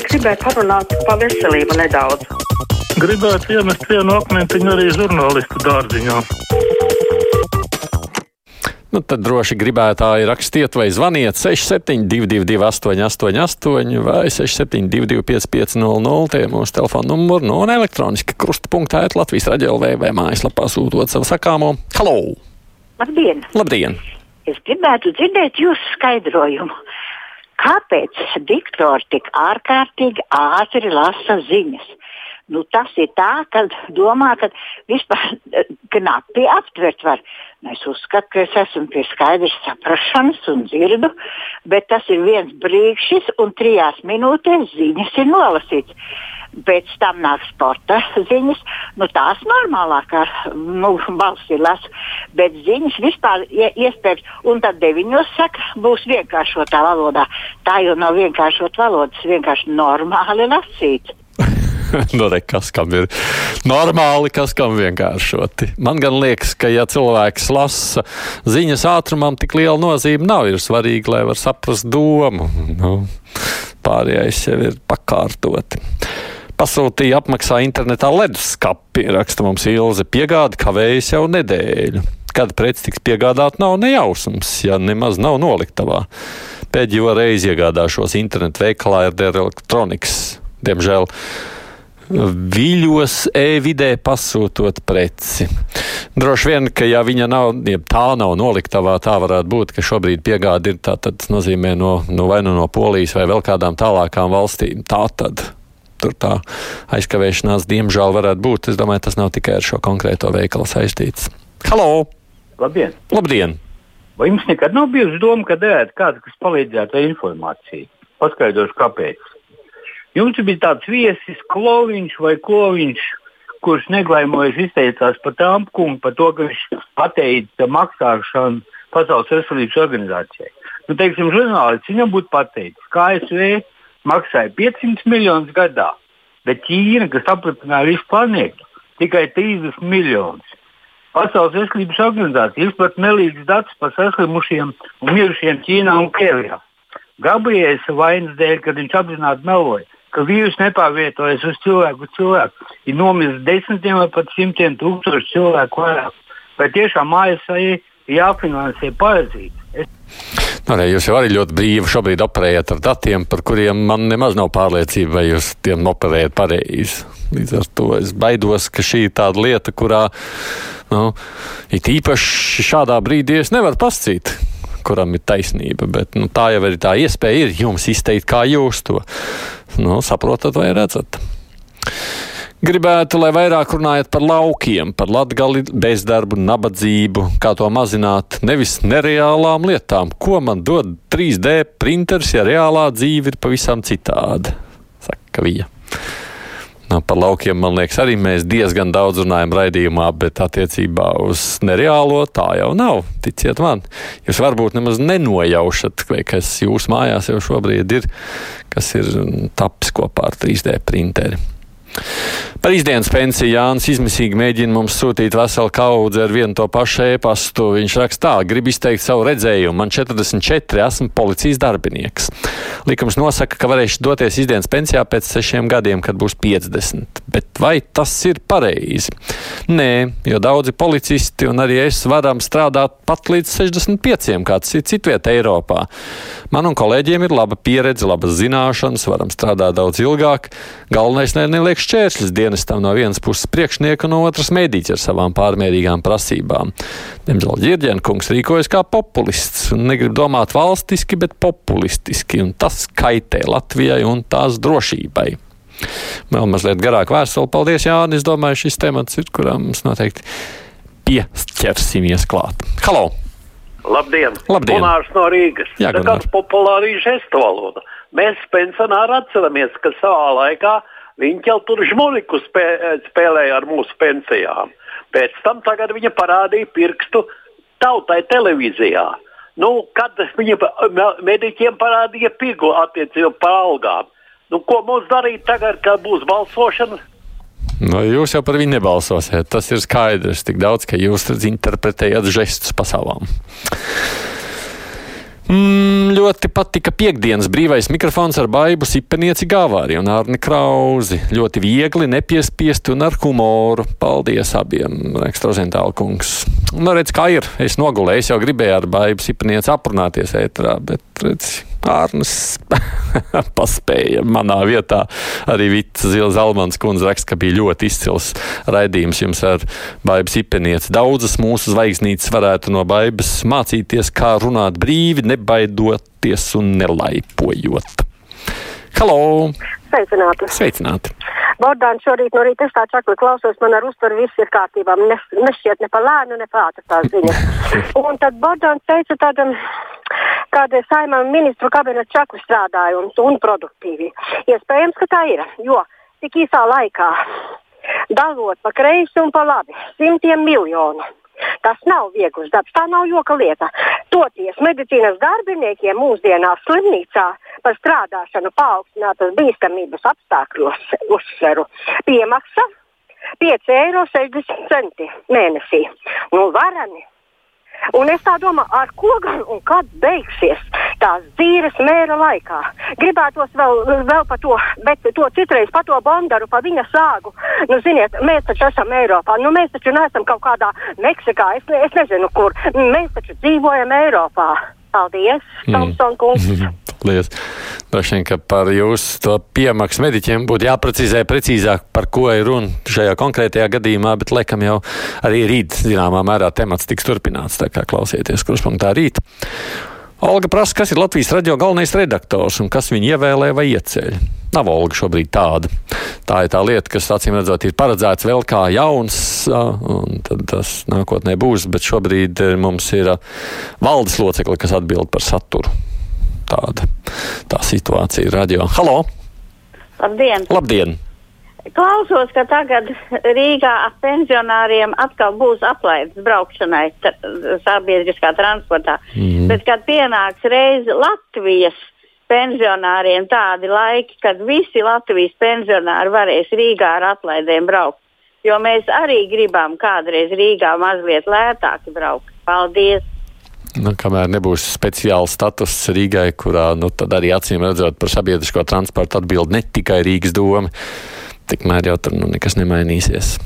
gribēju parunāt par veselību nedaudz. Gribētu iemest vienu akmentiņu arī žurnālistu dārziņā. Nu, tad droši gribētāji rakstiet vai zvaniet 6722, 888, vai 672, 550, tie ir mūsu telefona numuri, nu, un elektroniski krustapunktā ir Latvijas raidījumā vai mājaslapā sūtot savu sakāmo. Halo! Labdien! Labdien! Es gribētu dzirdēt jūsu skaidrojumu. Kāpēc diktori tik ārkārtīgi ātri lasa ziņas? Nu, tas ir tā, ka domā, ka vispār knapi aptvert var. Nu, es uzskatu, ka es esmu pie skaidras saprašanas un dzirdu, bet tas ir viens brīdis, un trijās minūtēs ziņas ir nolasīts. Pēc tam nāk sporta ziņas, nu tās normālākā nu, balss ir lasa, bet ziņas vispār iespējams. Un tad deviņos saka, būs vienkāršotā valodā. Tā jau nav vienkāršot valodas, vienkārši normāli lasīt. nu, re, kas kam ir normāli, kas kam vienkāršoti. Man gan liekas, ka, ja cilvēks lasa ziņas ātrumam, tik liela nozīme nav. Ir svarīgi, lai var saprast domu. Nu, pārējais jau ir pakārtoti. Pasūtīja apmaksā internetā leduskapi, raksta mums Ilze, piegāda kavējas jau nedēļu. Kad preci tiks piegādāt, nav nejausmas, ja nemaz nav noliktavā. Pēdējo reizi iegādāšos internetu veikalā ar elektronikas. Diemžēl viļos e-vidē pasūtot preci. Droši vien, ka ja viņa nav, ja tā nav noliktavā, tā varētu būt, ka šobrīd piegāde ir tā, tad nozīmē no, no vai nu no Polijas vai vēl kādām tālākām valstīm. Tā tad. Tur tā aizkavēšanās, diemžēl, varētu būt. Es domāju, tas nav tikai ar šo konkrēto veikalu saistīts. Halo! Labdien! Labdien! Vai jums nekad nav bijusi doma, ka derētu kādu, kas palīdzētu ar informāciju? Paskaidrošu, kāpēc. Jums bija tāds viesis, kloviņš vai kloviņš, kurš neglaimojas izteicās par Trumpu par to, ka viņš pateica maksāšanu Pasaules veselības organizācijai. Nu, teiksim, žurnālists viņam būtu pateicis, ka ASV maksāja 500 miljonus gadā, bet Ķīna, kas aprunāja visu planētu, tikai 30 miljonus. Pasaules veselības organizācija izplatīja melīgus datus par saslimušiem un mirušiem Ķīnā un Krievijā. Gabriels vainas dēļ, kad viņš apzināti meloja, ka vīruss nepārvietojas uz cilvēku, cilvēku. Ir nomiris desmitiem vai pat simtiem tūkstošu cilvēku vairāk. Vai tiešām mājas ir jāfinansē pareizi? Es... Nu, ne, jūs jau arī ļoti brīvi šobrīd operējat ar datiem, par kuriem man nemaz nav pārliecība, vai jūs tiem operējat pareizi. Līdz ar to es baidos, ka šī ir tāda lieta, kurā nu, it īpaši šādā brīdī es nevaru pascīt kuram ir taisnība. Bet nu, tā jau ir tā iespēja ir jums izteikt, kā jūs to nu, saprotat vai redzat. Gribētu, lai vairāk runājat par laukiem, par latgali, bezdarbu, nabadzību, kā to mazināt, nevis nereālām lietām. Ko man dod 3D printers, ja reālā dzīve ir pavisam citāda? Saka Vija. Nu, par laukiem, man liekas, arī mēs diezgan daudz runājam raidījumā, bet attiecībā uz nereālo tā jau nav. Ticiet man, jūs varbūt nemaz nenojaušat, kas jūsu mājās jau šobrīd ir, kas ir tapis kopā ar 3D printeri. Par izdienas pensiju Jānis izmisīgi mēģina mums sūtīt veselu kaudzi ar vienu to pašu ēpastu. Viņš raksta tā, grib izteikt savu redzējumu. Man 44, esmu policijas darbinieks. Likums nosaka, ka varēšu doties izdienas pensijā pēc sešiem gadiem, kad būs 50. Bet vai tas ir pareizi? Nē, jo daudzi policisti un arī es varam strādāt pat līdz 65, kā tas ir citvietā Eiropā. Man un kolēģiem ir laba pieredze, labas zināšanas, varam strādāt daudz ilgāk. Galvenais neliek šķēršļus dienestam no vienas puses priekšnieka, no otras mēdīķa ar savām pārmērīgām prasībām. Diemžēl Girģēna kungs rīkojas kā populists negrib domāt valstiski, bet populistiski, un tas kaitē Latvijai un tās drošībai. Vēl mazliet garāk vēstuli. Paldies, Jānis. Es domāju, šis temats ir, kurām mums noteikti pieķersimies klāt. Halo! Labdien! Labdien. Gunārs no Rīgas. Jā, Tā Gunār. kāds populāri žestu valoda. Mēs pensionāri atceramies, ka savā laikā viņi jau tur žmoniku spē, spēlēja ar mūsu pensijām. Pēc tam viņa parādīja pirkstu tautai televīzijā. Nu, kad viņa me- mediķiem parādīja piglu attiecībā par algām. Nu, ko mums darīt tagad, kad būs balsošana? Nu, jūs jau par viņu nebalsosiet. Tas ir skaidrs. Tik daudz, ka jūs interpretējat žestus pasaulām. Mm, ļoti patika piekdienas brīvais mikrofons ar baibu Sipenieci Gavāri un Arni Krauzi. Ļoti viegli, nepiespiesti un ar humoru. Paldies abiem, Ekstrozentāla kungs. Nu, redz, kā ir. Es nogulēju, es jau gribēju ar baibu Sipenieci aprunāties ētrā, bet, redz, Ārnis paspēja manā vietā. Arī Vita Zalmans kundze raksta, ka bija ļoti izcils raidījums jums ar Baibu Sipenieci. Daudzas mūsu zvaigznītes varētu no Baibas mācīties, kā runāt brīvi, nebaidoties un nelaipojot. Halo! Sveicināti! Sveicināti! Bordāna šorīt no rīta es tā čakli klausos, man ar uzturu viss ir kārtībā. Ne, nešķiet ne pa lēnu, ne pa ātru tās ziņas. un tad Bordāns teica tādam, kādai saimām ministru kabineta čakli strādāja un, un produktīvi. Iespējams, ka tā ir, jo tik īsā laikā dalot pa kreisi un pa labi simtiem miljonu. Tas nav viegls darbs, tā nav joka lieta. Toties medicīnas darbiniekiem mūsdienās slimnīcā par strādāšanu paaugstinātas bīstamības apstākļos uzsveru. Piemaksa 5,60 eiro mēnesī. Nu, varani Un es tā domāju, ar ko gan un kad beigsies tās dzīves mēra laikā. Gribētos vēl, vēl par to, bet to citreiz par to bandaru, pa viņa sāgu. Nu, ziniet, mēs taču esam Eiropā. Nu, mēs taču neesam kaut kādā Meksikā. Es, ne, es nezinu, kur. Mēs taču dzīvojam Eiropā. Paldies, Tomson kungs! Mm. Paldies! Droši vien, ka par jūsu piemaksu mediķiem būtu jāprecizē precīzāk, par ko ir runa šajā konkrētajā gadījumā, bet laikam jau arī rīt, zināmā mērā, temats tiks turpināts. Tā kā klausieties, kurš punktā rīt. Olga prasa, kas ir Latvijas radio galvenais redaktors un kas viņu ievēlē vai ieceļ. Nav Olga šobrīd tāda. Tā ir tā lieta, kas, acīm redzot, ir paredzēts vēl kā jauns, un tad tas nākotnē būs, bet šobrīd eh, mums ir valdes locekli, kas atbild par saturu tāda tā situācija radio. Halo! Labdien! Labdien. Klausos, ka tagad Rīgā pensionāriem atkal būs atlaides braukšanai sabiedriskā transportā. Mm. Bet, kad pienāks reize Latvijas pensionāriem tādi laiki, kad visi Latvijas pensionāri varēs Rīgā ar atlaidēm braukt. Jo mēs arī gribam kādreiz Rīgā mazliet lētāk braukt. Paldies! Nu, kamēr nebūs speciāls status Rīgai, kurā nu, arī acīm redzot par sabiedrisko transportu atbild ne tikai Rīgas doma, tikmēr jau tur nu, nekas nemainīsies.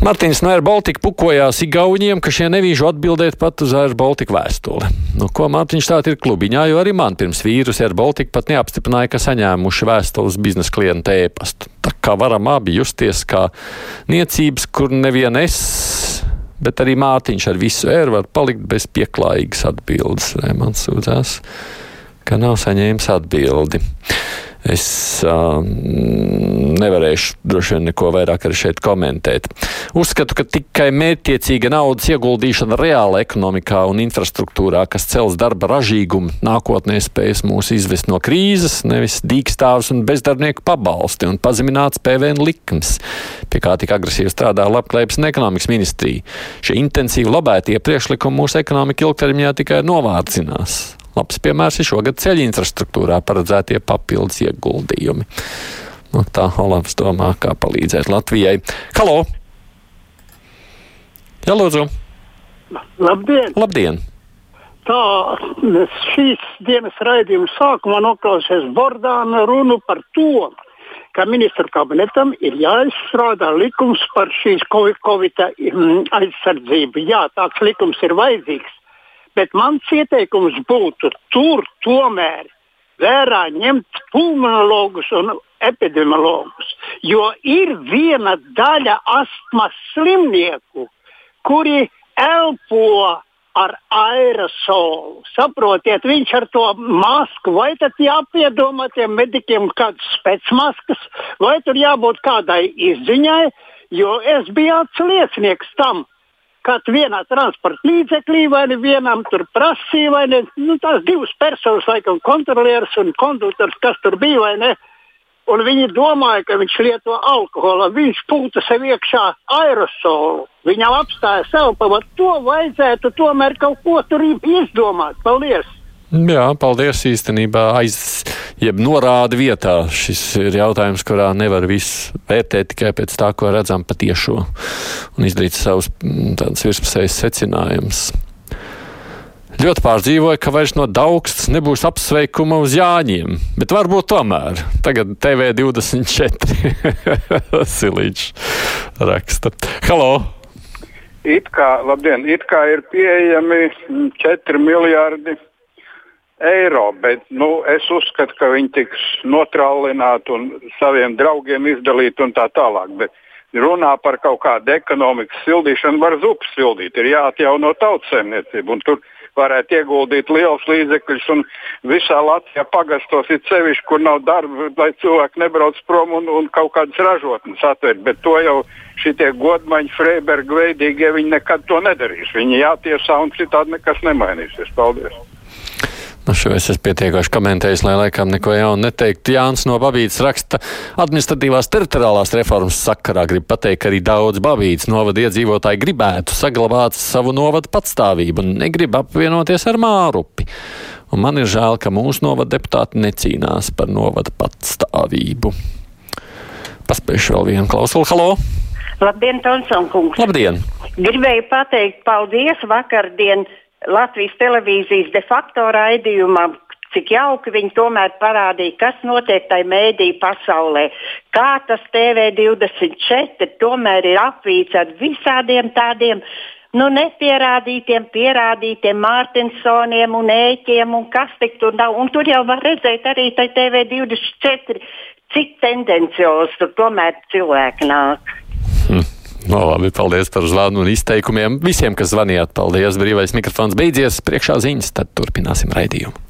Martins no Air Baltica pukojās Igauniem, ka šie nevīžu atbildēt pat uz Air Baltica vēstuli. Nu, ko Mārtiņš tā ir klubiņā, jo arī man pirms vīrus Air Baltica pat neapstiprināja, ka saņēmuši vēstules biznesa klienta ēpastu. Tā kā varam abi justies kā niecības, kur nevien es bet arī Mārtiņš ar visu ēru var palikt bez pieklājīgas atbildes. Man sūdzās, ka nav saņēmis atbildi. Es uh, nevarēšu droši vien neko vairāk arī šeit komentēt. Uzskatu, ka tikai mērķtiecīga naudas ieguldīšana reāla ekonomikā un infrastruktūrā, kas cels darba ražīgumu, nākotnē spējas mūs izvest no krīzes, nevis dīkstāvs un bezdarbnieku pabalsti un pazemināts PVN likums, pie kā tik agresīvi strādā labklājības un ekonomikas ministrija. Šie intensīvi lobētie priekšlikumi mūsu ekonomika ilgtermiņā tikai novārdzinās. Labs piemērs ir šogad ceļu infrastruktūrā paredzētie papildus ieguldījumi. Nu, tā Olavs domā, kā palīdzēt Latvijai. Halo! Jā, lūdzu! Labdien! Labdien! Tā šīs dienas raidījuma sākumā noklausījās Bordāna runu par to, ka ministru kabinetam ir jāizstrādā likums par šīs Covid mm, aizsardzību. Jā, tāds likums ir vajadzīgs. Bet mans ieteikums būtu tur tomēr vērā ņemt pulmonologus un epidemiologus. Jo ir viena daļa astmas slimnieku, kuri elpo ar aerosolu. Saprotiet, viņš ar to masku, vai tad jāpiedomā tiem medikiem kādas spēcmaskas, vai tur jābūt kādai izziņai, jo es biju atsliecinieks tam, kad vienā transporta līdzeklī vai ne vienam tur prasīja, vai ne nu, tās divas personas, laikam, kontrolieris un konduktors, kas tur bija, vai ne. Un viņi domāja, ka viņš lieto alkoholu. Viņš pūta sev iekšā aerosolu. Viņam apstāja sev pavat. To vajadzētu tomēr kaut ko tur izdomāt. Paldies! Jā, paldies īstenībā. Aiz, jeb norāda vietā. Šis ir jautājums, kurā nevar visu vērtēt tikai pēc tā, ko redzam patiešo un izdarīt savus mm, tādus virspusējus secinājumus. Ļoti pārdzīvoja, ka vairs no daugstas nebūs apsveikuma uz Jāņiem, bet varbūt tomēr. Tagad TV24 Silīčs raksta. Halo! It kā, labdien, it kā ir pieejami 4 miljardi eiro, bet nu, es uzskatu, ka viņi tiks notrālināti un saviem draugiem izdalīti un tā tālāk. Bet runā par kaut kādu ekonomikas sildīšanu, var zupas sildīt, ir jāatjauno tautsēmniecība. Tur varētu ieguldīt liels līdzekļus un visā Latvijā pagastos ir sevišķi, kur nav darba, lai cilvēki nebrauc prom un, un kaut kādas ražotnes atvērt. Bet to jau šitie godmaņi, Freiberga veidīgie, viņi nekad to nedarīs. Viņi jātiesā un citādi nekas nemainīsies. Paldies! Nu, šo es esmu pietiekoši komentējis, lai laikam neko jaunu neteiktu. Jānis no Babītas raksta, administratīvās teritoriālās reformas sakarā grib pateikt, ka arī daudz Babītas novada iedzīvotāji gribētu saglabāt savu novadu patstāvību un negrib apvienoties ar Mārupi. Un man ir žēl, ka mūsu novada deputāti necīnās par novada patstāvību. Paspējuši vēl vienu klausulu. Halo! Labdien, Tonsson kungs! Labdien! Gribēju pateikt paldies vakardien Latvijas televīzijas de facto raidījumam, cik jauki viņi tomēr parādīja, kas notiek tajā mēdī pasaulē. Kā tas TV24 tomēr ir apvīts ar visādiem tādiem nu, nepierādītiem, pierādītiem Mārtiņsoniem un ēķiem un kas tik tur nav. Un tur jau var redzēt arī TV24, cik tendenciozi tur tomēr cilvēki nāk. No, labi, paldies par zvanu un izteikumiem. Visiem, kas zvanījāt, paldies. Brīvais mikrofons beidzies, priekšā ziņas, tad turpināsim raidījumu.